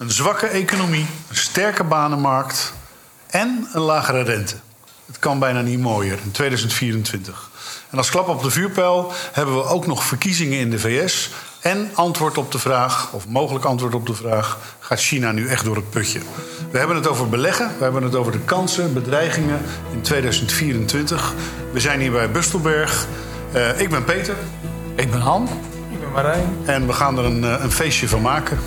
Een zwakke economie, een sterke banenmarkt en een lagere rente. Het kan bijna niet mooier in 2024. En als klap op de vuurpijl hebben we ook nog verkiezingen in de VS. En antwoord op de vraag, of mogelijk antwoord op de vraag: gaat China nu echt door het putje? We hebben het over beleggen, we hebben het over de kansen, bedreigingen in 2024. We zijn hier bij Bustelberg. Uh, ik ben Peter. Ik ben Han. Ik ben Marijn. En we gaan er een, eh, een feestje van maken.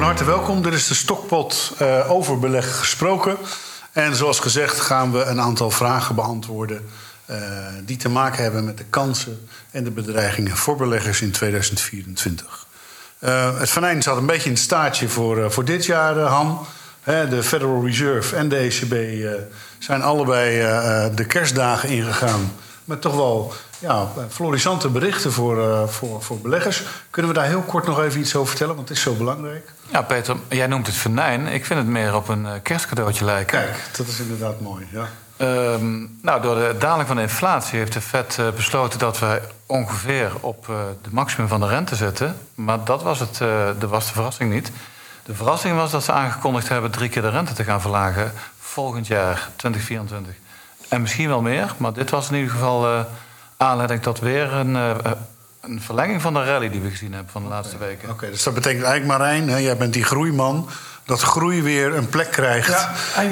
Van harte welkom. Dit is de Stokpot uh, over beleg gesproken. En zoals gezegd gaan we een aantal vragen beantwoorden... Uh, die te maken hebben met de kansen en de bedreigingen voor beleggers in 2024. Uh, het venijn zat een beetje in het staartje voor, voor dit jaar, Han. de Federal Reserve en de ECB zijn allebei de kerstdagen ingegaan... met toch wel ja, florissante berichten voor, uh, voor, voor beleggers. Kunnen we daar heel kort nog even iets over vertellen? Want het is zo belangrijk. Ja, Peter, jij noemt het venijn. Ik vind het meer op een kerstcadeautje lijken. Kijk, dat is inderdaad mooi, ja. Uh, nou, door de daling van de inflatie heeft de Fed uh, besloten dat we ongeveer op uh, de maximum van de rente zitten. Maar dat was, het, de, was de verrassing niet. De verrassing was dat ze aangekondigd hebben drie keer de rente te gaan verlagen volgend jaar, 2024. En misschien wel meer, maar dit was in ieder geval aanleiding tot weer een, uh, een verlenging van de rally die we gezien hebben van de laatste weken. Oké, okay, dus dat betekent eigenlijk, Marijn, hè, jij bent die groeiman, dat groei weer een plek krijgt ja,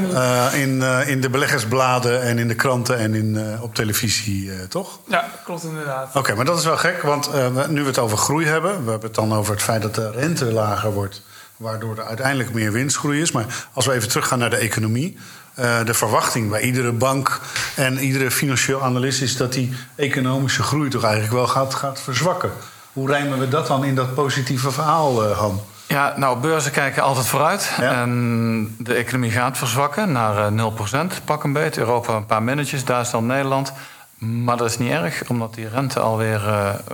uh, in, uh, in de beleggersbladen en in de kranten en in, op televisie, toch? Ja, klopt inderdaad. Oké, okay, maar dat is wel gek, want nu we het over groei hebben, we hebben het dan over het feit dat de rente lager wordt waardoor er uiteindelijk meer winstgroei is. Maar als we even teruggaan naar de economie. Uh, de verwachting bij iedere bank en iedere financieel analist is dat die economische groei toch eigenlijk wel gaat, gaat verzwakken. Hoe rijmen we dat dan in dat positieve verhaal, uh, Han? Ja, nou, beurzen kijken altijd vooruit. Ja. En de economie gaat verzwakken naar uh, 0%, pak een beet. Europa een paar minnetjes, Duitsland, Nederland. Maar dat is niet erg, omdat die rente alweer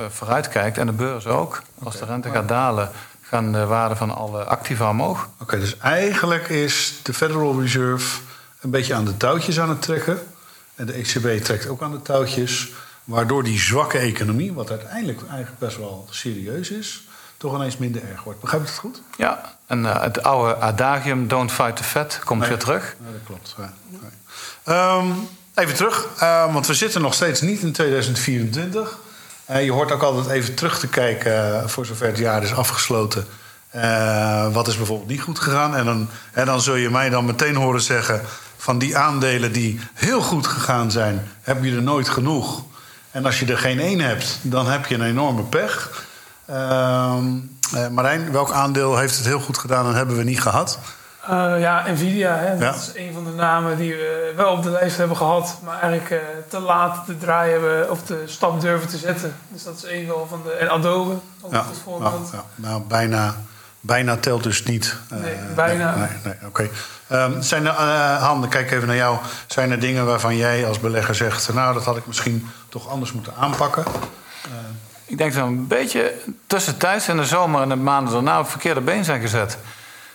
vooruit kijkt. En de beurs ook. Als de rente gaat dalen, gaan de waarden van alle activa omhoog. Oké, dus eigenlijk is de Federal Reserve een beetje aan de touwtjes aan het trekken. En de ECB trekt ook aan de touwtjes. Waardoor die zwakke economie, wat uiteindelijk eigenlijk best wel serieus is, toch ineens minder erg wordt. Begrijp ik het goed? Ja, en uh, het oude adagium, don't fight the Fed, komt Nee. weer terug. Ja, dat klopt. Ja. Ehm, even terug, uh, want we zitten nog steeds niet in 2024. Uh, je hoort ook altijd even terug te kijken, uh, voor zover het jaar is afgesloten. Wat is bijvoorbeeld niet goed gegaan? En dan, en dan zul je mij dan meteen horen zeggen... van die aandelen die heel goed gegaan zijn... heb je er nooit genoeg. En als je er geen één hebt, dan heb je een enorme pech. Uh, Marijn, welk aandeel heeft het heel goed gedaan en hebben we niet gehad? Uh, ja, Nvidia. Hè? Ja. Dat is een van de namen die we wel op de lijst hebben gehad, maar eigenlijk uh, te laat de draai hebben of de stap durven te zetten. Dus dat is een wel van de. En Adobe, ook Ja, voorbeeld. nou, ja. nou, bijna, bijna telt dus niet. Nee, bijna. Nee, nee, nee, oké. Um, zijn er, uh, Han, dan kijk even naar jou. Zijn er dingen waarvan jij als belegger zegt... nou, dat had ik misschien toch anders moeten aanpakken? Ik denk dat we een beetje tussentijds in de zomer en de maanden daarna op het verkeerde been zijn gezet.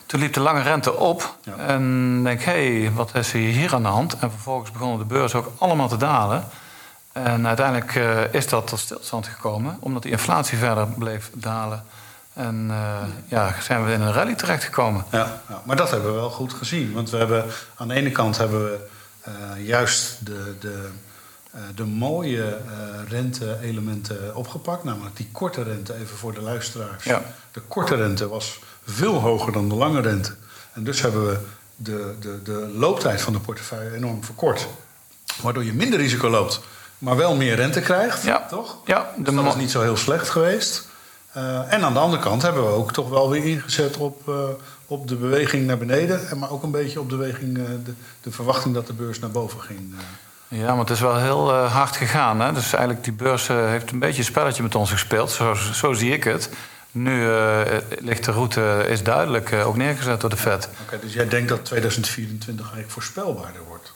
Toen liep de lange rente op. Ja. En denk, hé, hey, wat is hier aan de hand? En vervolgens begonnen de beurzen ook allemaal te dalen. En uiteindelijk uh, is dat tot stilstand gekomen, omdat die inflatie verder bleef dalen. En uh, ja, zijn we in een rally terechtgekomen. Ja, ja, maar dat hebben we wel goed gezien. Want we hebben aan de ene kant hebben we uh, juist de, de, uh, de mooie rente-elementen opgepakt. Namelijk die korte rente, even voor de luisteraars. Ja. De korte rente was veel hoger dan de lange rente. En dus hebben we de, de, de looptijd van de portefeuille enorm verkort. Waardoor je minder risico loopt, maar wel meer rente krijgt. Ja. Toch? Ja, dus dat is niet zo heel slecht geweest. Uh, en aan de andere kant hebben we ook toch wel weer ingezet op, uh, op de beweging naar beneden. Maar ook een beetje op de, beweging, uh, de, de verwachting dat de beurs naar boven ging. Ja, maar het is wel heel hard gegaan. Hè? Dus eigenlijk die beurs heeft een beetje een spelletje met ons gespeeld. Zo, zo zie ik het. Nu ligt de route is duidelijk ook neergezet door de Fed. Oké, okay, dus jij denkt dat 2024 eigenlijk voorspelbaarder wordt?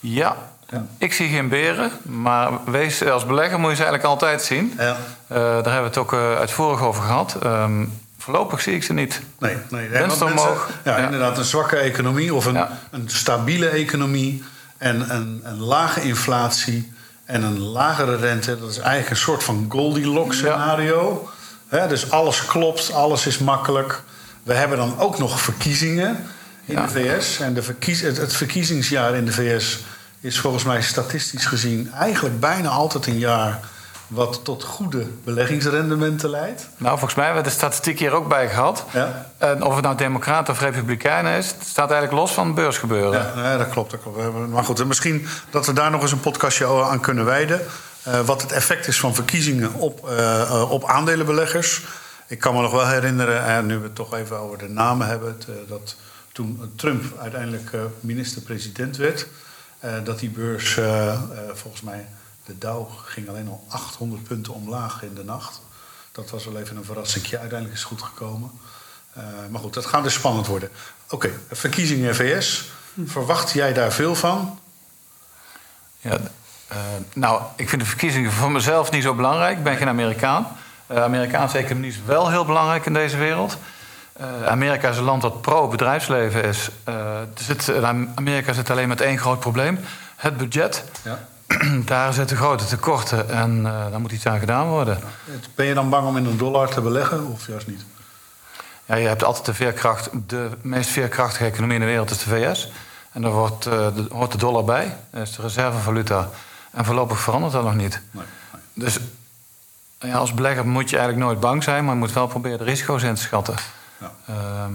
Ja, ja. ik zie geen beren. Maar wees, als belegger moet je ze eigenlijk altijd zien. Ja. Uh, daar hebben we het ook uitvoerig over gehad. Um, voorlopig zie ik ze niet. Nee, nee. Mensen- omhoog. ja, Ja. inderdaad, een zwakke economie of een, een stabiele economie en een, een lage inflatie en een lagere rente. Dat is eigenlijk een soort van Goldilocks scenario. Hè, dus alles klopt, alles is makkelijk. We hebben dan ook nog verkiezingen in de VS. En de verkies, het, het verkiezingsjaar in de VS is volgens mij statistisch gezien eigenlijk bijna altijd een jaar wat tot goede beleggingsrendementen leidt. Nou, volgens mij hebben we de statistiek hier ook bij gehad. Ja. En of het nou democraat of republikein is, het staat eigenlijk los van beursgebeuren. Ja, nee, dat klopt. Dat klopt. We hebben- Maar goed, misschien dat we daar nog eens een podcastje aan kunnen wijden. Eh, wat het effect is van verkiezingen op, eh, eh, op aandelenbeleggers. Ik kan me nog wel herinneren, en nu we het toch even over de namen hebben... dat toen Trump uiteindelijk minister-president werd... eh, dat die beurs, eh, eh, volgens mij, de Dow ging alleen al 800 punten omlaag in de nacht. Dat was wel even een verrassingje. Uiteindelijk is het goed gekomen. Maar goed, dat gaat dus spannend worden. Oké, verkiezingen in VS. Verwacht jij daar veel van? Ja, nou, ik vind de verkiezingen voor mezelf niet zo belangrijk. Ik ben geen Amerikaan. De Amerikaanse economie is wel heel belangrijk in deze wereld. Eh, Amerika is een land dat pro-bedrijfsleven is. Eh, zit, in Amerika zit alleen met één groot probleem: het budget. Ja. Daar zitten grote tekorten en eh, daar moet iets aan gedaan worden. Ben je dan bang om in een dollar te beleggen of juist niet? Ja, je hebt altijd de veerkracht. De meest veerkrachtige economie in de wereld is de VS. En daar wordt, eh, de, hoort de dollar bij. Dat is de reservevaluta. En voorlopig verandert dat nog niet. Nee. Dus ja, als belegger moet je eigenlijk nooit bang zijn, maar je moet wel proberen de risico's in te schatten. Ja. Ehm,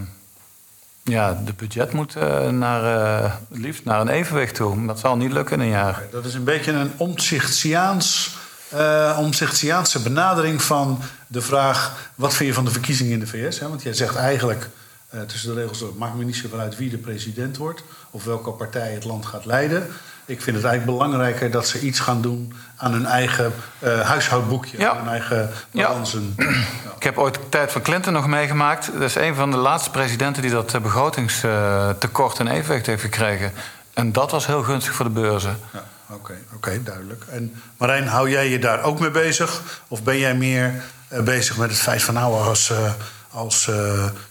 ja, de budget moet eh, naar, eh, het liefst naar een evenwicht toe. Dat zal niet lukken in een jaar. Dat is een beetje een omzichtiaans, eh omzichtiaanse benadering van de vraag... wat vind je van de verkiezingen in de VS? Hè? Want jij zegt eigenlijk eh, tussen de regels door... maakt me niet zoveel uit wie de president wordt... of welke partij het land gaat leiden. Ik vind het eigenlijk belangrijker dat ze iets gaan doen... aan hun eigen eh, huishoudboekje, Ja. aan hun eigen Ja. balansen. Ik heb ooit de tijd van Clinton nog meegemaakt. Dat is een van de laatste presidenten die dat eh, begrotingstekort in evenwicht heeft gekregen. En dat was heel gunstig voor de beurzen. Ja, oké, oké, duidelijk. En Marijn, hou jij je daar ook mee bezig? Of ben jij meer bezig met het feit van nou, als, als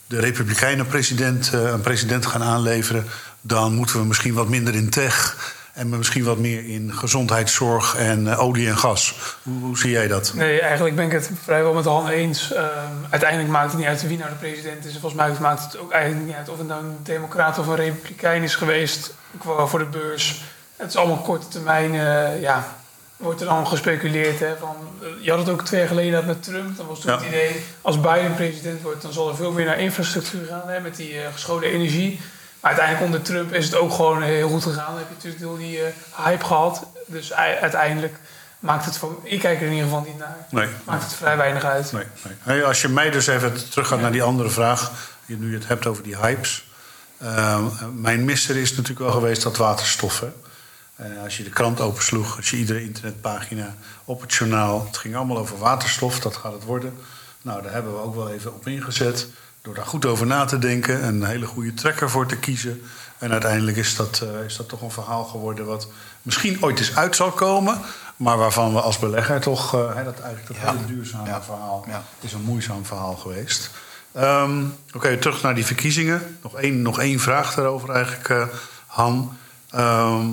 de Republikeinen president, eh, een president gaan aanleveren, dan moeten we misschien wat minder in tech en misschien wat meer in gezondheidszorg en eh, olie en gas. Hoe, zie jij dat? Nee, eigenlijk ben ik het vrijwel met Han eens. Ehm, uiteindelijk maakt het niet uit wie nou de president is. En volgens mij maakt het ook eigenlijk niet uit of het nou een democrat of een republikein is geweest qua- voor de beurs. Het is allemaal korte termijn, eh, ja, wordt er dan gespeculeerd. Hè, van, eh, je had het ook twee jaar geleden dat met Trump. Dan was toen Ja. het idee, als Biden president wordt, dan zal er veel meer naar infrastructuur gaan. Hè, met die eh, gescholen energie. Maar uiteindelijk onder Trump is het ook gewoon eh, heel goed gegaan. Dan heb je natuurlijk heel die hype gehad. Dus uiteindelijk maakt het van... Ik kijk er in ieder geval niet naar. Nee. Maakt het vrij weinig uit. Nee, nee. Hey, als je mij dus even teruggaat naar die andere vraag, je- nu je het hebt over die hypes. Ehm, mijn misser is natuurlijk wel geweest dat waterstof. Hè? Eh, als je de krant opensloeg, als je iedere internetpagina op het journaal, het ging allemaal over waterstof, dat gaat het worden. Nou, daar hebben we ook wel even op ingezet. Door daar goed over na te denken, een hele goede trekker voor te kiezen. En uiteindelijk is dat, eh, is dat toch een verhaal geworden wat misschien ooit eens uit zal komen. Maar waarvan we als belegger toch, eh, dat eigenlijk dat Ja. hele duurzame Ja. verhaal Ja. is een moeizaam verhaal geweest. Ehm, Oké, terug naar die verkiezingen. Nog één, nog één vraag daarover eigenlijk, Han. Ehm,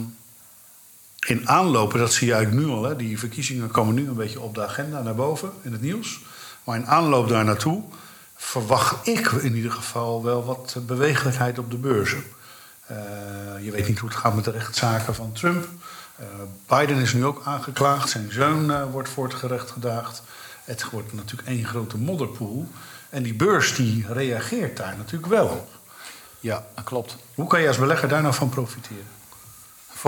in aanlopen, dat zie je eigenlijk nu al, hè, die verkiezingen komen nu een beetje op de agenda naar boven in het nieuws. Maar in aanloop daar naartoe verwacht ik in ieder geval wel wat bewegelijkheid op de beurzen. Eh, je weet niet hoe het gaat met de rechtszaken van Trump. Eh, Biden is nu ook aangeklaagd, zijn zoon eh, wordt voor het gerecht gedaagd. Het wordt natuurlijk één grote modderpoel. En die beurs die reageert daar natuurlijk wel op. Ja, dat klopt. Hoe kan je als belegger daar nou van profiteren?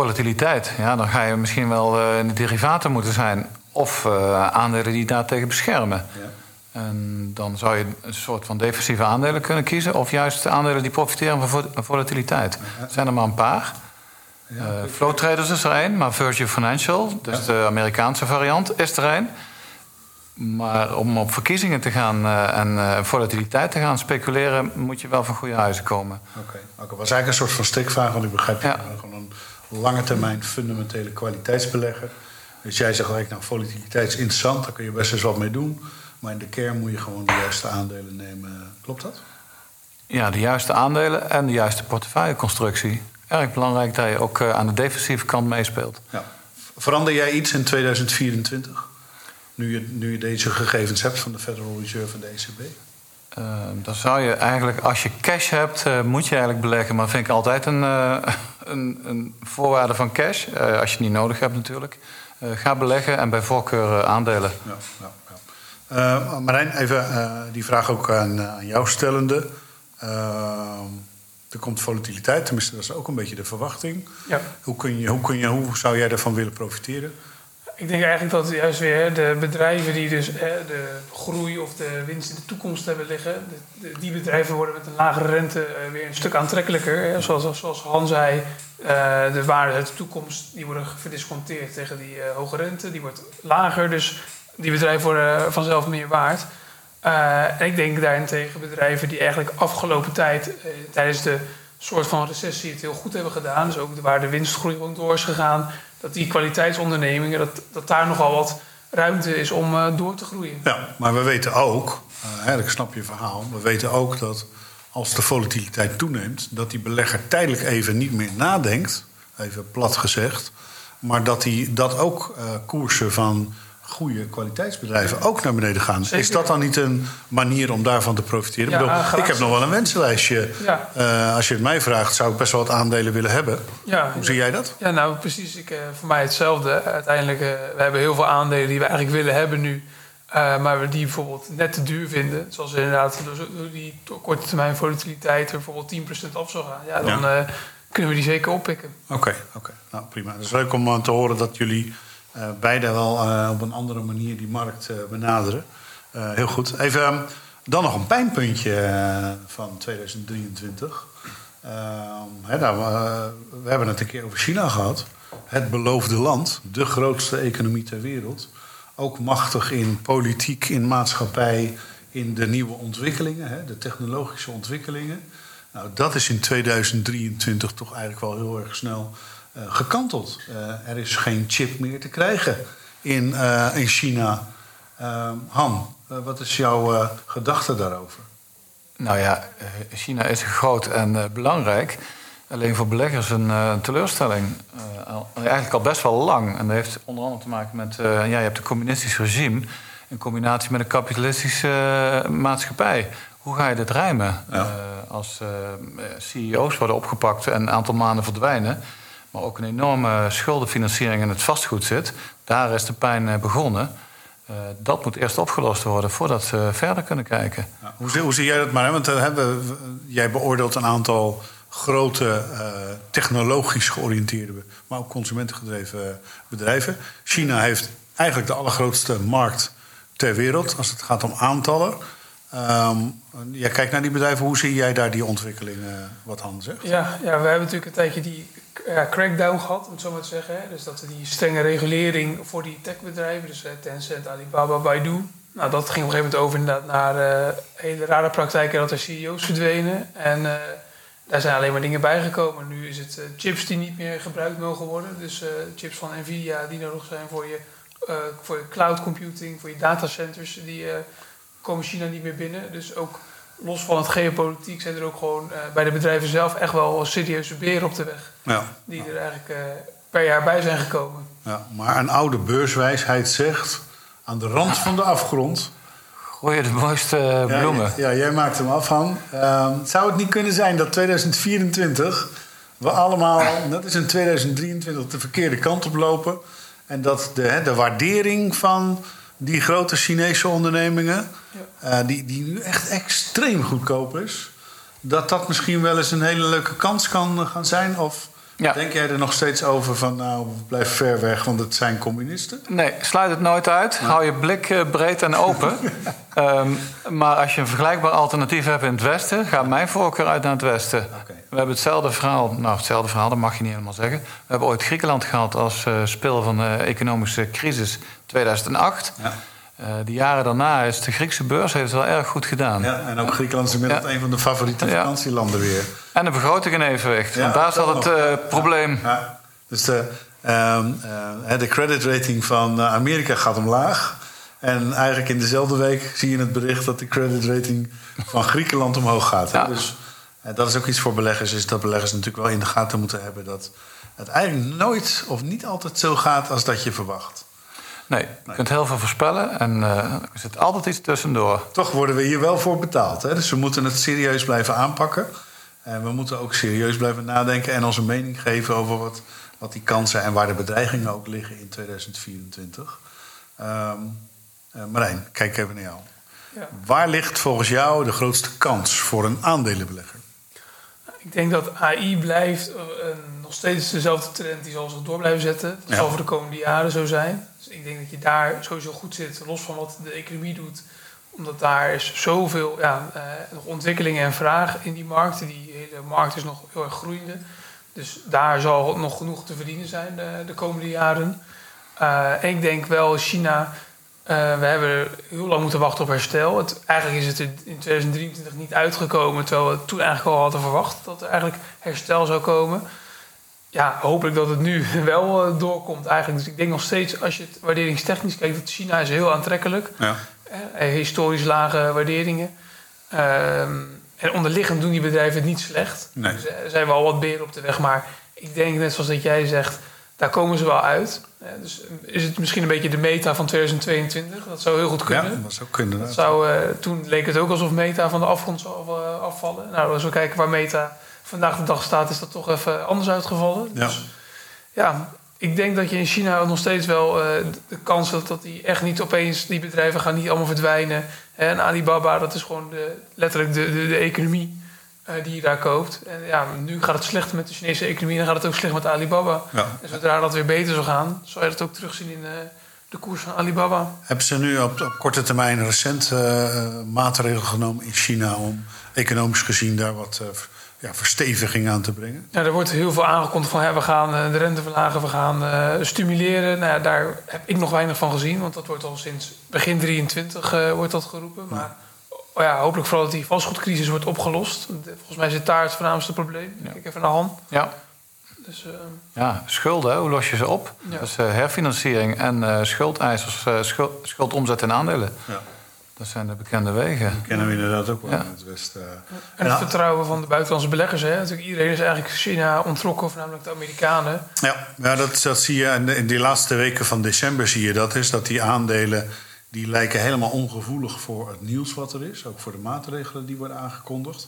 Volatiliteit, ja, dan ga je misschien wel eh, in de derivaten moeten zijn. Of eh, aandelen die daartegen beschermen. Ja. En dan zou je een soort van defensieve aandelen kunnen kiezen. Of juist aandelen die profiteren van vo- volatiliteit. Er zijn er maar een paar. Flow Traders is er een, maar Virgin Financial, dus de Amerikaanse variant, is er een. Maar om op verkiezingen te gaan en volatiliteit te gaan speculeren, moet je wel van goede huizen komen. Oké, oké. was eigenlijk een soort van stikvraag, want ik begrijp je Ja. gewoon een lange termijn fundamentele kwaliteitsbelegger. Dus jij zegt eigenlijk, nou, volatiliteit is interessant, daar kun je best eens wat mee doen. Maar in de kern moet je gewoon de juiste aandelen nemen. Klopt dat? Ja, de juiste aandelen en de juiste portefeuilleconstructie. Erg belangrijk dat je ook eh, aan de defensieve kant meespeelt. Ja. Verander jij iets in 2024? Nu je, nu je deze gegevens hebt van de Federal Reserve en de ECB? Uh, dan zou je eigenlijk, als je cash hebt, uh, moet je eigenlijk beleggen. Maar vind ik altijd een, uh, een, een, voorwaarde van cash. als je het niet nodig hebt natuurlijk. ga beleggen en bij voorkeur aandelen. Ja, ja, ja. Marijn, even die vraag ook aan, aan jou stellende. er komt volatiliteit, tenminste dat is ook een beetje de verwachting. Ja. Hoe, kun je, hoe, kun je, hoe zou jij ervan willen profiteren? Ik denk eigenlijk dat juist weer de bedrijven die dus de groei of de winst in de toekomst hebben liggen, die bedrijven worden met een lagere rente eh, weer een stuk aantrekkelijker. Zoals, zoals Han zei, eh, de waarde uit de toekomst die worden verdisconteerd tegen die eh, hoge rente, die wordt lager, dus die bedrijven worden vanzelf meer waard. en ik denk daarentegen bedrijven die eigenlijk afgelopen tijd tijdens de soort van recessie het heel goed hebben gedaan, dus ook waar de winstgroei gewoon door is gegaan dat die kwaliteitsondernemingen, dat, dat daar nogal wat ruimte is om uh, door te groeien. Ja, maar we weten ook, uh, ik snap je verhaal, we weten ook dat als de volatiliteit toeneemt, dat die belegger tijdelijk even niet meer nadenkt, even plat gezegd, maar dat hij dat ook uh, koersen van goede kwaliteitsbedrijven ook naar beneden gaan. Is dat dan niet een manier om daarvan te profiteren? ik, bedoel, ik heb nog wel een wensenlijstje. Ja. Uh, als je het mij vraagt, zou ik best wel wat aandelen willen hebben. Ja, Hoe zie jij dat? Ja, nou precies. Ik, uh, voor mij hetzelfde. Uiteindelijk, uh, we hebben heel veel aandelen die we eigenlijk willen hebben nu. maar we die bijvoorbeeld net te duur vinden. Zoals inderdaad door die korte termijn volatiliteit er bijvoorbeeld 10% af zou gaan. Ja, dan kunnen we die zeker oppikken. Oké, oké. Nou, prima. Het is leuk om te horen dat jullie beide wel uh, op een andere manier die markt uh, benaderen. heel goed. Even um, dan nog een pijnpuntje van 2023. Hè, nou, we hebben het een keer over China gehad. Het beloofde land, de grootste economie ter wereld. Ook machtig in politiek, in maatschappij, in de nieuwe ontwikkelingen, hè, de technologische ontwikkelingen. Nou, dat is in 2023 toch eigenlijk wel heel erg snel gekanteld. Uh, er is geen chip meer te krijgen in, uh, in China. Han, wat is jouw gedachte daarover? Nou ja, China is groot en belangrijk. Alleen voor beleggers een, een teleurstelling. Eigenlijk al best wel lang. En dat heeft onder andere te maken met... ja, je hebt een communistisch regime... in combinatie met een kapitalistische maatschappij. Hoe ga je dit rijmen? Ja. als CEO's worden opgepakt en een aantal maanden verdwijnen maar ook een enorme schuldenfinanciering in het vastgoed zit. Daar is de pijn eh, begonnen. Uh, dat moet eerst opgelost worden voordat we verder kunnen kijken. Ja, hoe, hoe, zie jij dat maar? Want uh, jij beoordeelt een aantal grote technologisch georiënteerde, maar ook consumentengedreven bedrijven. China heeft eigenlijk de allergrootste markt ter wereld als het gaat om aantallen. Um, jij kijkt naar die bedrijven, hoe zie jij daar die ontwikkelingen, wat Han zegt? Ja, ja, we hebben natuurlijk een tijdje die crackdown gehad, om het zo maar te zeggen. Dus dat die strenge regulering voor die techbedrijven, dus Tencent, Alibaba, Baidu. Nou, dat ging op een gegeven moment over inderdaad naar uh, hele rare praktijken dat er CEO's verdwenen. En daar zijn alleen maar dingen bijgekomen. Nu is het chips die niet meer gebruikt mogen worden. Dus chips van Nvidia die nodig zijn voor je, voor je cloud computing, voor je datacenters. Die komen China niet meer binnen. Dus ook los van het geopolitiek zijn er ook gewoon uh, bij de bedrijven zelf echt wel serieuze beren op de weg. Ja. Die er eigenlijk uh, per jaar bij zijn gekomen. Ja, maar een oude beurswijsheid zegt: aan de rand van de afgrond. Gooi je de mooiste bloemen. Ja, jij maakt hem af, Han. Uh, zou het niet kunnen zijn dat 2024 we allemaal, dat is in 2023, de verkeerde kant op lopen. En dat de, hè, de waardering van die grote Chinese ondernemingen, ja. uh, die, die nu echt extreem goedkoop is, dat dat misschien wel eens een hele leuke kans kan gaan zijn? Of ja. denk jij er nog steeds over van, nou, blijf ver weg, want het zijn communisten? Nee, sluit het nooit uit. Hou je blik uh, breed en open. um, maar als je een vergelijkbaar alternatief hebt in het Westen, gaat mijn voorkeur uit naar het Westen. Okay. We hebben hetzelfde verhaal, nou, hetzelfde verhaal, dat mag je niet helemaal zeggen. We hebben ooit Griekenland gehad als uh, speel van de economische crisis 2008. Ja. Uh, de jaren daarna is de Griekse beurs heeft het wel erg goed gedaan. Ja, en ook Griekenland is inmiddels ja. een van de favoriete vakantielanden weer. En de begroting in evenwicht. want daar zat het uh, probleem. Dus de, uh, de credit rating van Amerika gaat omlaag. En eigenlijk in dezelfde week zie je het bericht dat de creditrating van Griekenland omhoog gaat. hè. Dus eh, dat is ook iets voor beleggers, is dat beleggers natuurlijk wel in de gaten moeten hebben dat het eigenlijk nooit of niet altijd zo gaat als dat je verwacht. Nee, je kunt heel veel voorspellen en eh, er zit altijd iets tussendoor. Toch worden we hier wel voor betaald. Hè? Dus we moeten het serieus blijven aanpakken. En we moeten ook serieus blijven nadenken en onze mening geven over wat, wat die kansen en waar de bedreigingen ook liggen in 2024. Ehm eh, Marijn, kijk even naar jou. Ja. Waar ligt volgens jou de grootste kans voor een aandelenbelegger? Ik denk dat AI blijft eh, een- nog steeds dezelfde trend die zal zich door blijven zetten. Dat Ja. zal voor de komende jaren zo zijn. Ik denk dat je daar sowieso goed zit, los van wat de economie doet. Omdat daar is zoveel ja, eh, nog ontwikkelingen en vraag in die markt. Die hele markt is nog heel erg groeiende. Dus daar zal nog genoeg te verdienen zijn de, de komende jaren. Eh, en ik denk wel China. eh, we hebben heel lang moeten wachten op herstel. Het, eigenlijk is het in 2023 niet uitgekomen, terwijl we toen eigenlijk al hadden verwacht dat er eigenlijk herstel zou komen. Ja, hopelijk dat het nu wel eh, doorkomt eigenlijk. Dus ik denk nog steeds, als je het waarderingstechnisch kijkt, dat China is heel aantrekkelijk. Ja. Eh, historisch lage waarderingen. Ehm, en onderliggend doen die bedrijven het niet slecht. Nee. Dus er zijn wel wat beren op de weg. Maar ik denk, net zoals dat jij zegt, daar komen ze wel uit. Eh, dus is het misschien een beetje de meta van 2022? Dat zou heel goed kunnen. Ja, dat zou kunnen. Dat zou, eh, toen leek het ook alsof Meta van de afgrond zou eh, afvallen. Nou, als we kijken waar Meta vandaag de dag staat, is dat toch even anders uitgevallen. Ja. Dus ja, ik denk dat je in China nog steeds wel eh, de kans hebt dat die echt niet opeens, die bedrijven gaan niet allemaal verdwijnen. En Alibaba, dat is gewoon de, letterlijk de, de, de economie eh, die je daar koopt. En ja, nu gaat het slecht met de Chinese economie en dan gaat het ook slecht met Alibaba. Ja. En zodra dat weer beter zou gaan, zal je dat ook terugzien in eh, de koers van Alibaba. Hebben ze nu op, op korte termijn recent maatregelen genomen in China om economisch gezien daar wat ja, versteviging aan te brengen? Ja, er wordt heel veel aangekondigd van hè, we gaan eh, de rente verlagen, we gaan eh, stimuleren. Nou ja, daar heb ik nog weinig van gezien, want dat wordt al sinds begin 23 eh, wordt dat geroepen. Maar oh ja, hopelijk vooral dat die vastgoedcrisis wordt opgelost. Volgens mij zit daar het voornaamste probleem. Ja. Kijk even naar Han. Ja, Dus, eh, ja schulden, hoe los je ze op? Ja. Dus eh, herfinanciering en eh, schuldeisers, eh, schuld, schuld omzetten in aandelen. Ja. Dat zijn de bekende wegen. kennen we inderdaad ook wel Ja. in het Westen. en het Ja. vertrouwen van de buitenlandse beleggers. Hè. Natuurlijk, iedereen is eigenlijk China ontrokken, voornamelijk de Amerikanen. Ja, ja dat, dat zie je in, de- in die laatste weken van december zie je dat is dat die aandelen die lijken helemaal ongevoelig voor het nieuws wat er is, ook voor de maatregelen die worden aangekondigd.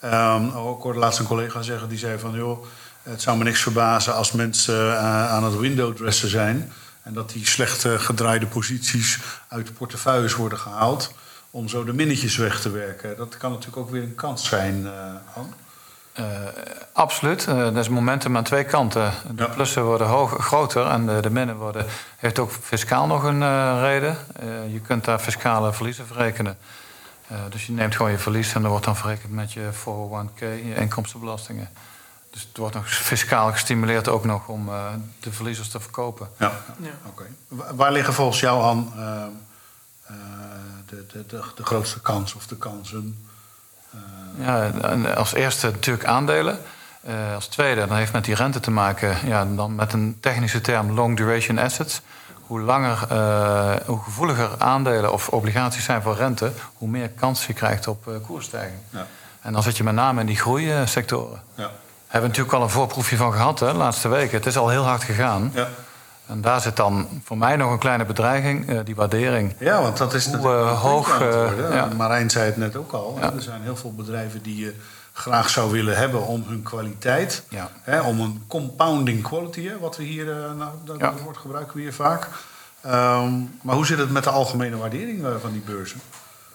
Ehm, ook hoorde laatst een collega zeggen die zei van joh, het zou me niks verbazen als mensen eh, aan het windowdressen zijn en dat die slecht eh, gedraaide posities uit de portefeuilles worden gehaald om zo de minnetjes weg te werken. Dat kan natuurlijk ook weer een kans zijn, eh Han. Eh, absoluut. Eh dat is momentum aan twee kanten. De Ja. plussen worden hoog, groter en de, de minnen worden... heeft ook fiscaal nog een eh, reden. Eh, je kunt daar fiscale verliezen verrekenen. Eh, dus je neemt gewoon je verlies en dat wordt dan verrekend met je 401k, je inkomstenbelastingen. Dus het wordt nog fiscaal gestimuleerd ook nog om eh, de verliezers te verkopen. Ja, Ja. oké. Wa- Waar liggen volgens jou aan eh, eh, de, de, de, de grootste kans of de kansen? Eh, Ja, en als eerste natuurlijk aandelen. Eh, als tweede, dan heeft met die rente te maken, ja, dan met een technische term long duration assets. Hoe langer, eh, hoe gevoeliger aandelen of obligaties zijn voor rente, hoe meer kans je krijgt op eh, koersstijging. ja, En dan zit je met name in die groeisectoren. ja, Hebben natuurlijk al een voorproefje van gehad hè, de laatste weken. Het is al heel hard gegaan. ja. En daar zit dan voor mij nog een kleine bedreiging, eh, die waardering. ja, want dat is Hoe, natuurlijk een hoog, eh, ja. Marijn zei het net ook al. Ja. Er zijn heel veel bedrijven die je graag zou willen hebben om hun kwaliteit. Ja. Hè, om een compounding quality, hè, wat we hier, nou, dat woord gebruiken we hier vaak. Ehm, maar hoe zit het met de algemene waardering van die beurzen?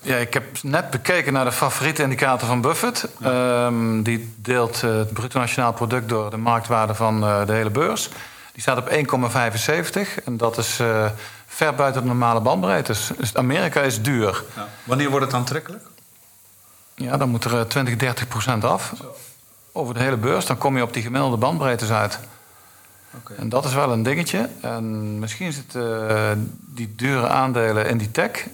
Ja, ik heb net bekeken naar de favoriete indicator van Buffett. Ehm, die deelt eh, het bruto nationaal product door de marktwaarde van eh, de hele beurs. Die staat op 1,75 en dat is eh, ver buiten de normale bandbreedte. Dus dus Amerika is duur. Ja. Wanneer wordt het aantrekkelijk? Ja, dan moet er eh, 20, 30 procent af over de hele beurs. Dan kom je op die gemiddelde bandbreedtes uit. Oké. En dat is wel een dingetje. En misschien zitten die dure aandelen in die tech.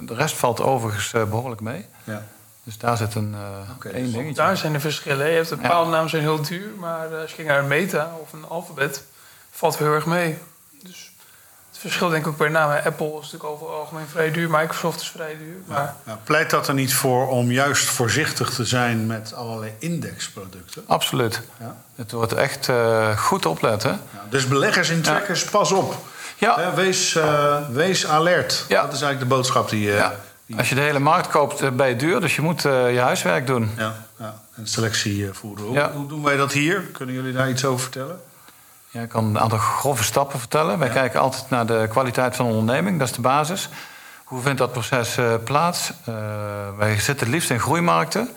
De rest valt overigens eh, behoorlijk mee. Ja. Dus daar zit een eh Oké, één dus dingetje. Daar zijn de verschillen. Je hebt een Ja. bepaalde namen zijn heel duur, maar eh, als je kijkt naar een Meta of een Alphabet, valt weer heel erg mee. Dus het verschil denk ik ook per naam. Apple is natuurlijk over het algemeen vrij duur. Microsoft is vrij duur. Maar Ja, pleit dat er niet voor om juist voorzichtig te zijn met allerlei indexproducten? Absoluut. Ja. Het wordt echt eh, goed opletten. Ja, dus beleggers in trackers, pas op. Ja. Wees, eh, wees alert. Ja. Dat is eigenlijk de boodschap die... eh, Ja. die Als je de hele markt koopt, eh, ben je duur. Dus je moet je huiswerk doen. ja, ja, en selectie voeren. Hoe, Ja. hoe doen wij dat hier? Kunnen jullie daar iets over vertellen? Ja, ik kan een aantal grove stappen vertellen. Wij kijken altijd naar de kwaliteit van de onderneming. Dat is de basis. Hoe vindt dat proces plaats? Wij zitten het liefst in groeimarkten.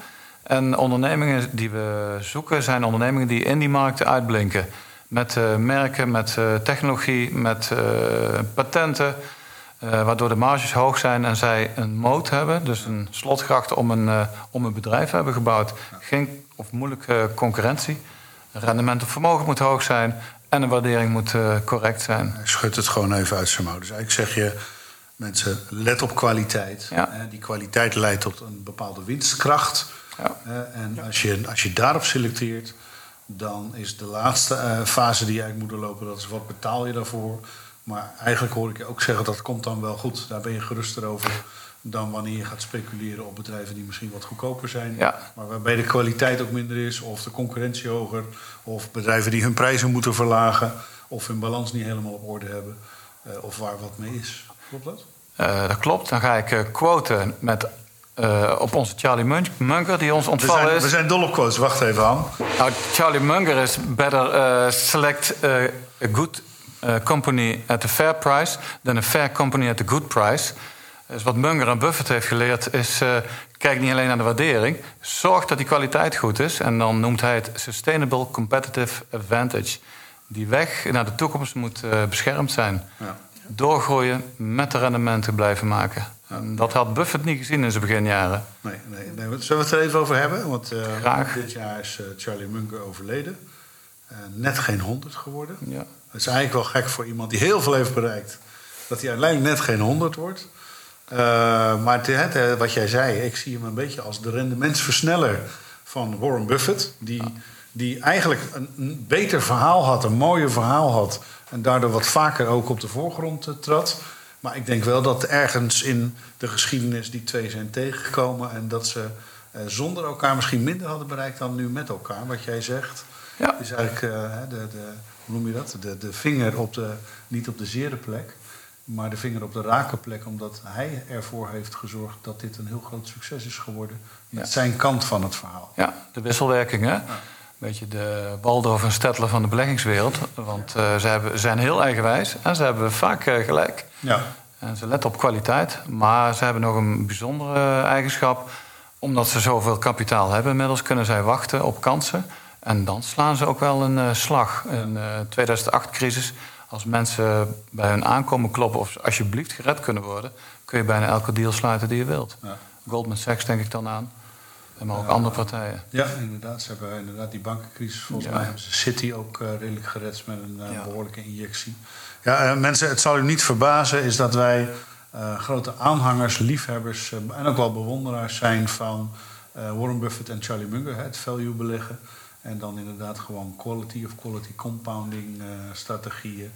En ondernemingen die we zoeken zijn ondernemingen die in die markten uitblinken. Met eh, merken, met eh, technologie, met eh, patenten. waardoor de marges hoog zijn en zij een moot hebben. Dus een slotgracht om een, om een bedrijf hebben gebouwd. Geen of moeilijke concurrentie. Rendement op vermogen moet hoog zijn. En de waardering moet correct zijn. Hij schudt het gewoon even uit zijn mouw. Dus eigenlijk zeg je, mensen, let op kwaliteit. Ja. Die kwaliteit leidt tot een bepaalde winstkracht. Ja. En als je, als je daarop selecteert, dan is de laatste eh, fase die je eigenlijk moet doorlopen... dat is wat betaal je daarvoor. Maar eigenlijk hoor ik je ook zeggen, dat komt dan wel goed. Daar ben je geruster over dan wanneer je gaat speculeren op bedrijven die misschien wat goedkoper zijn. Ja. Maar waarbij de kwaliteit ook minder is, of de concurrentie hoger, of bedrijven die hun prijzen moeten verlagen, of hun balans niet helemaal op orde hebben, eh, of waar wat mee is. Klopt dat? Eh, dat klopt. Dan ga ik quoten met, eh, op onze Charlie Mun- Munger, die ons We ontvallen zijn, is. we zijn dol op quotes. Wacht even, Han. Nou, Charlie Munger is better eh, select eh, a good company at a fair price than a fair company at a good price. Dus wat Munger en Buffett heeft geleerd is... kijk niet alleen naar de waardering. Zorg dat die kwaliteit goed is. En dan noemt hij het Sustainable Competitive Advantage. Die weg naar de toekomst moet beschermd zijn. Ja. Doorgroeien, met de rendementen blijven maken. En dat had Buffett niet gezien in zijn beginjaren. Nee, nee, nee. Zullen we het er even over hebben? Want eh, Graag. dit jaar is eh, Charlie Munger overleden. Eh, net geen 100 geworden. Ja. Het is eigenlijk wel gek voor iemand die heel veel heeft bereikt. Dat hij uiteindelijk net geen 100 wordt. Maar het, wat jij zei, ik zie hem een beetje als de rendementsversneller van Warren Buffett. Die, die eigenlijk een, een beter verhaal had, een mooier verhaal had. En daardoor wat vaker ook op de voorgrond trad. Maar ik denk wel dat ergens in de geschiedenis die twee zijn tegengekomen. En dat ze eh, zonder elkaar misschien minder hadden bereikt dan nu met elkaar. Wat jij zegt. Ja. is eigenlijk eh, de, de, hoe noem je dat? De, de vinger op de, niet op de zere plek, maar de vinger op de rake plek, omdat hij ervoor heeft gezorgd dat dit een heel groot succes is geworden. Met Ja. zijn kant van het verhaal. Ja, de wisselwerking, hè? Beetje de Waldorf en Stettler van de beleggingswereld. Want eh, ze hebben, zijn heel eigenwijs en ze hebben vaak eh, gelijk. Ja. En ze letten op kwaliteit. Maar ze hebben nog een bijzondere eigenschap. Omdat ze zoveel kapitaal hebben inmiddels, kunnen zij wachten op kansen. En dan slaan ze ook wel een eh, slag. In de 2008-crisis, als mensen bij hun aankomen kloppen... of ze alsjeblieft gered kunnen worden... kun je bijna elke deal sluiten die je wilt. Ja. Goldman Sachs denk ik dan aan. Maar ook andere partijen. Ja, inderdaad. Ze hebben inderdaad die bankencrisis. Volgens mij hebben ze City ook eh, redelijk gered met een eh, behoorlijke injectie. Ja, eh, mensen, het zal u niet verbazen, is dat wij grote aanhangers, liefhebbers en ook wel bewonderaars zijn van Warren Buffett en Charlie Munger, het value beleggen. En dan inderdaad gewoon quality of quality compounding strategieën.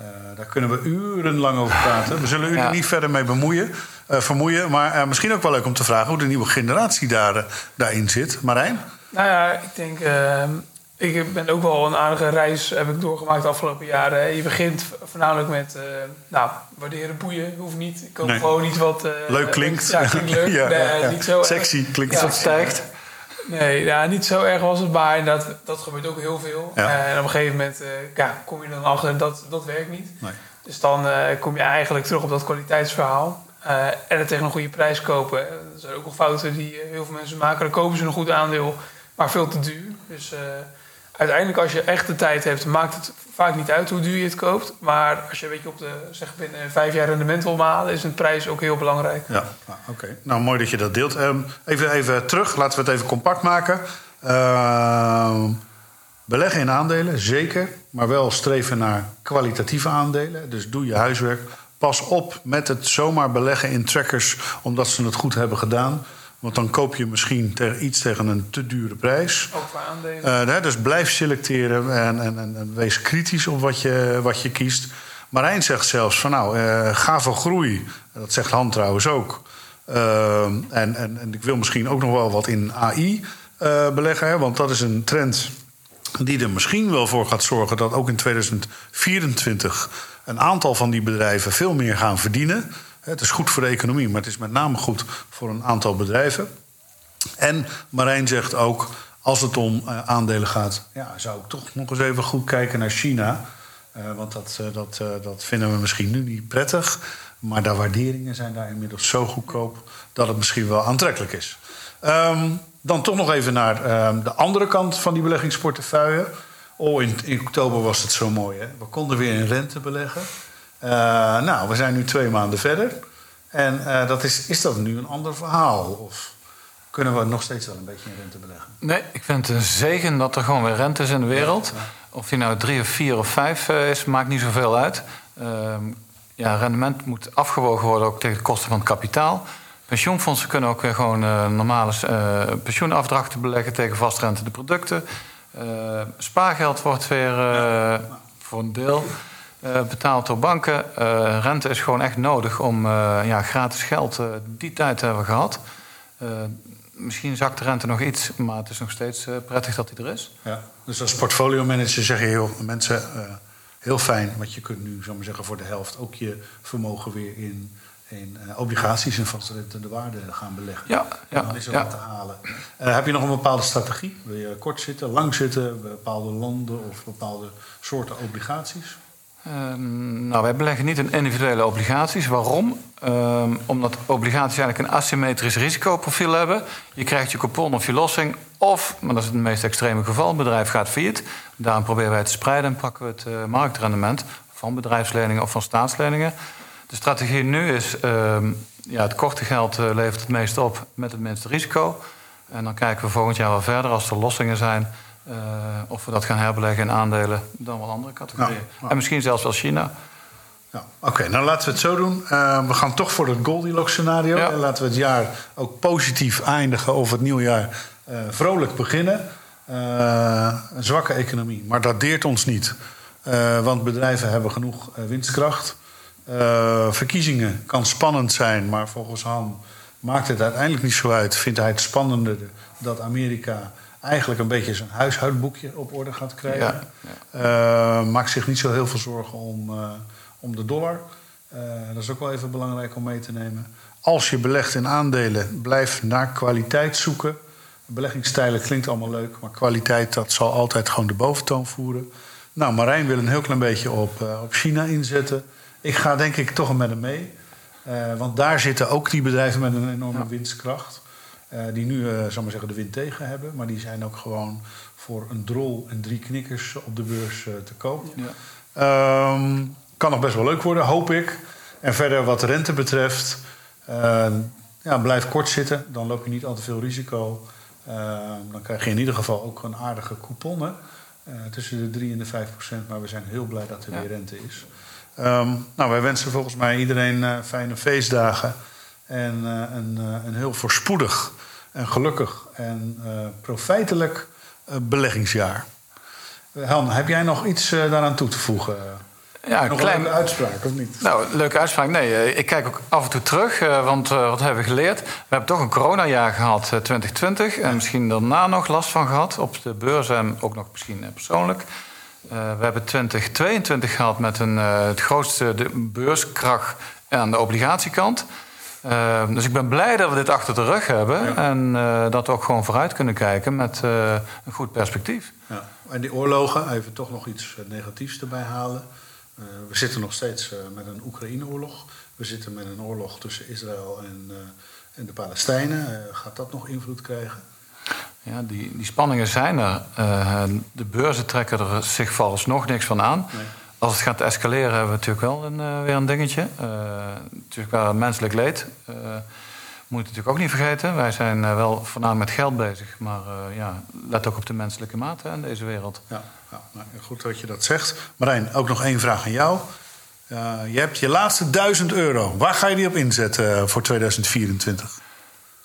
Eh, daar kunnen we urenlang over praten. We zullen u Ja. er niet verder mee bemoeien, eh, vermoeien. Maar eh, misschien ook wel leuk om te vragen hoe de nieuwe generatie daar, daarin zit. Marijn? Nou ja, ik denk... ehm, ik ben ook wel een aardige reis heb ik doorgemaakt de afgelopen jaren. Je begint voornamelijk met... eh, nou, waarderen boeien hoeft niet. Ik koop Nee. gewoon niet wat... eh, Leuk klinkt. Ja, klinkt leuk. Ja, Nee, ja, ja. Niet zo. Sexy klinkt Ja. het. stijgt. Nee, ja, niet zo erg was het, maar dat, dat gebeurt ook heel veel. Ja. Eh, en op een gegeven moment eh, ja, kom je dan achter dat dat werkt niet. Nee. Dus dan eh, kom je eigenlijk terug op dat kwaliteitsverhaal. En het tegen een goede prijs kopen. Dat zijn ook wel fouten die heel veel mensen maken. Dan kopen ze een goed aandeel, maar veel te duur. Dus uiteindelijk als je echt de tijd hebt, maakt het vaak niet uit hoe duur je het koopt. Maar als je een beetje op de, zeg binnen vijf jaar rendement wil halen, is een prijs ook heel belangrijk. Ja, nou, oké. Nou, mooi dat je dat deelt. Ehm, even, even terug, laten we het even compact maken. Ehm, beleggen in aandelen, zeker. Maar wel streven naar kwalitatieve aandelen. Dus doe je huiswerk. Pas op met het zomaar beleggen in trackers omdat ze het goed hebben gedaan. Want dan koop je misschien tegen iets tegen een te dure prijs. Ook voor aandelen. Eh, dus blijf selecteren en, en, en, wees kritisch op wat je, wat je kiest. Marijn zegt zelfs van nou, uh, ga voor groei. Dat zegt Han trouwens ook. Uh, en, en, en ik wil misschien ook nog wel wat in AI beleggen. Hè, want dat is een trend die er misschien wel voor gaat zorgen dat ook in 2024 een aantal van die bedrijven veel meer gaan verdienen. Het is goed voor de economie, maar het is met name goed voor een aantal bedrijven. En Marijn zegt ook, als het om uh, aandelen gaat, ja, zou ik toch nog eens even goed kijken naar China. Uh, want dat, uh, dat, dat vinden we misschien nu niet prettig. Maar de waarderingen zijn daar inmiddels zo goedkoop dat het misschien wel aantrekkelijk is. Um, dan toch nog even naar um, de andere kant van die beleggingsportefeuille. Oh, in, in, oktober was het zo mooi. Hè? We konden weer in rente beleggen. Nou, we zijn nu twee maanden verder. En dat is, is dat nu een ander verhaal? Of kunnen we nog steeds wel een beetje in rente beleggen? Nee, ik vind het een zegen dat er gewoon weer rente is in de wereld. Ja, Of die nou drie of vier of vijf uh, is, maakt niet zoveel uit. Uh, ja, rendement moet afgewogen worden ook tegen de kosten van het kapitaal. Pensioenfondsen kunnen ook weer gewoon uh, normale pensioenafdrachten beleggen tegen vastrente de producten. spaargeld wordt weer voor een deel betaald door banken. rente is gewoon echt nodig om ja, gratis geld die tijd hebben gehad misschien zakt de rente nog iets, maar het is nog steeds prettig dat hij er is. Ja, dus als portfolio manager zeg je heel, mensen, heel fijn, want je kunt nu, maar zeggen, voor de helft ook je vermogen weer in, in obligaties en vastrente de waarde gaan beleggen. Ja, ja, dan is er ja. wat te halen. heb je nog een bepaalde strategie? Wil je kort zitten, lang zitten, bepaalde landen of bepaalde soorten obligaties? Um, nou, wij beleggen niet in individuele obligaties. Waarom? Um, omdat obligaties eigenlijk een asymmetrisch risicoprofiel hebben. Je krijgt je coupon of je lossing. Of, maar dat is het meest extreme geval, een bedrijf gaat failliet. Daarom proberen wij te spreiden en pakken we het uh, marktrendement van bedrijfsleningen of van staatsleningen. De strategie nu is, um, ja, het korte geld uh, levert het meest op met het minste risico. En dan kijken we volgend jaar wel verder als er lossingen zijn. Uh, of we dat gaan herbeleggen in aandelen dan wel andere categorieën. En misschien zelfs wel China. Ja, Oké, okay, nou laten we het zo doen. Uh, we gaan toch voor het Goldilocks scenario. Ja. En laten we het jaar ook positief eindigen of het nieuwjaar uh, vrolijk beginnen. een zwakke economie, maar dat deert ons niet. want bedrijven hebben genoeg winstkracht. verkiezingen kan spannend zijn, maar volgens Han maakt het uiteindelijk niet zo uit. Vindt hij het spannender dat Amerika eigenlijk een beetje zijn huishoudboekje op orde gaat krijgen. Ja. Uh, maakt zich niet zo heel veel zorgen om, uh, om de dollar. Uh, dat is ook wel even belangrijk om mee te nemen. Als je belegt in aandelen, blijf naar kwaliteit zoeken. Beleggingsstijlen klinkt allemaal leuk, maar kwaliteit dat zal altijd gewoon de boventoon voeren. Nou, Marijn wil een heel klein beetje op, op China inzetten. Ik ga denk ik toch met hem mee. want daar zitten ook die bedrijven met een enorme ja. winstkracht. Uh, die nu, uh, zal maar zeggen, de wind tegen hebben. Maar die zijn ook gewoon voor een drol en drie knikkers op de beurs uh, te koop. Ja. Um, kan nog best wel leuk worden, hoop ik. En verder wat rente betreft, ja, blijf kort zitten. Dan loop je niet al te veel risico. dan krijg je in ieder geval ook een aardige coupon. Hè? tussen de 3 en de 5 procent. Maar we zijn heel blij dat er ja. weer rente is. Um, nou, wij wensen volgens mij iedereen fijne feestdagen. En een, uh, een, heel voorspoedig en gelukkig en uh, profijtelijk beleggingsjaar. Han, heb jij nog iets daaraan toe te voegen? Ja, nog klein... een leuke uitspraak, of niet? Nou, leuke uitspraak. Nee, ik kijk ook af en toe terug, want wat hebben we geleerd? We hebben toch een coronajaar gehad, 2020. En misschien daarna nog last van gehad op de beurs en ook nog misschien persoonlijk. we hebben 2022 gehad met een, het grootste beurskracht aan de obligatiekant. Uh, dus ik ben blij dat we dit achter de rug hebben. Ja. En uh, dat we ook gewoon vooruit kunnen kijken met uh, een goed perspectief. Ja. En die oorlogen, even toch nog iets negatiefs erbij halen. we zitten nog steeds met een Oekraïne-oorlog. We zitten met een oorlog tussen Israël en, en de Palestijnen. gaat dat nog invloed krijgen? Ja, die, die spanningen zijn er. de beurzen trekken er zich vooralsnog niks van aan. Nee. Als het gaat escaleren hebben we natuurlijk wel een, uh, weer een dingetje. Uh, natuurlijk wel menselijk leed. Uh, moet je natuurlijk ook niet vergeten. Wij zijn wel voornamelijk met geld bezig. Maar ja, let ook op de menselijke mate in deze wereld. Ja, ja nou, goed dat je dat zegt. Marijn, ook nog één vraag aan jou. je hebt je laatste duizend euro. Waar ga je die op inzetten voor 2024?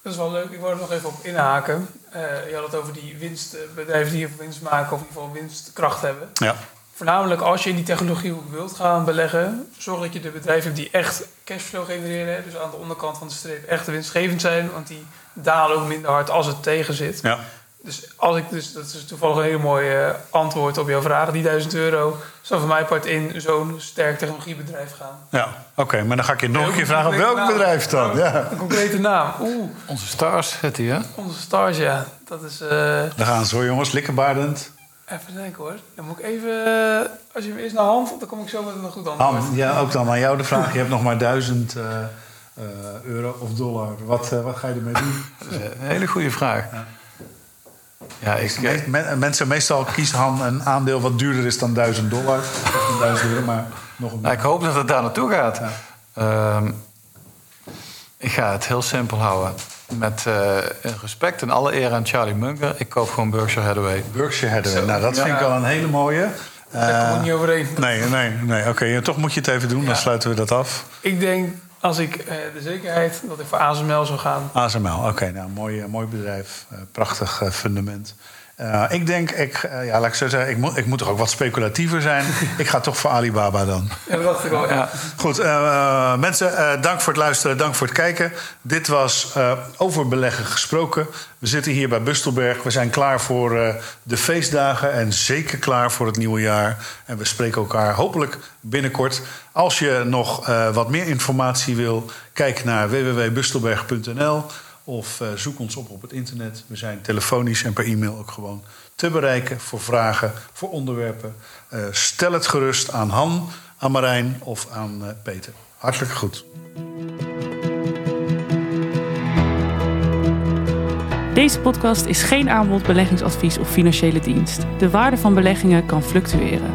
Dat is wel leuk. Ik wil er nog even op inhaken. je had het over die winstbedrijven die veel winst maken... of in ieder geval winstkracht hebben. Ja. Voornamelijk als je in die technologie wilt gaan beleggen, zorg dat je de bedrijven hebt die echt cashflow genereren. Dus aan de onderkant van de streep echt winstgevend zijn, want die dalen ook minder hard als het tegen zit. Ja. Dus als ik dus, dat is toevallig een heel mooi eh, antwoord op jouw vraag. Die 1000 euro zou voor mij part in zo'n sterk technologiebedrijf gaan. Ja, oké. maar dan ga ik je nog Ja, een keer vragen, een welk bedrijf dan? Ja. Een concrete naam. Oeh, Onze stars zit hier. onze stars, ja. Dat is... eh, Daar gaan ze hoor, jongens. Likkerbaardend. Even denken hoor. Dan moet ik even... eh, als je hem eerst naar hand, dan kom ik zo met een goed antwoord. Han, ja, ook dan aan jou de vraag. Je hebt nog maar 1000 eh, eh, euro of dollar. Wat, wat ga je ermee doen? Dat is een hele goede vraag. Ja, ik, Me- men- mensen meestal kiezen Han een aandeel wat duurder is dan 1000 dollar. Of dan 1000 euro, maar nog een... nou, ik hoop dat het daar naartoe gaat. Ehm, ik ga het heel simpel houden. Met eh, respect en alle eer aan Charlie Munger. Ik koop gewoon Berkshire Hathaway. Berkshire Hathaway. Zo. Nou, dat vind ik wel een hele mooie. Daar kom ik Eh, niet overeen. nee, nee, nee. Oké, ja, toch moet je het even doen. Dan sluiten we dat af. Ik denk, als ik eh, de zekerheid dat ik voor ASML zou gaan. ASML, oké. nou, mooi, mooi bedrijf. Prachtig eh, fundament. Eh, ik denk, ik, eh, ja, laat ik zo zeggen, ik moet, ik moet toch ook wat speculatiever zijn. ik ga toch voor Alibaba dan. Ja, dat dacht ik al. Ja. Goed, eh, eh, mensen, eh, dank voor het luisteren, dank voor het kijken. Dit was eh, over beleggen gesproken. We zitten hier bij Bustelberg. We zijn klaar voor eh, de feestdagen en zeker klaar voor het nieuwe jaar. En we spreken elkaar hopelijk binnenkort. Als je nog eh, wat meer informatie wil, kijk naar www.bustelberg.nl of eh, zoek ons op op het internet. We zijn telefonisch en per e-mail ook gewoon te bereiken voor vragen, voor onderwerpen. Eh, stel het gerust aan Han, aan Marijn of aan eh, Peter. Hartelijk goed. Deze podcast is geen aanbod, beleggingsadvies of financiële dienst. De waarde van beleggingen kan fluctueren.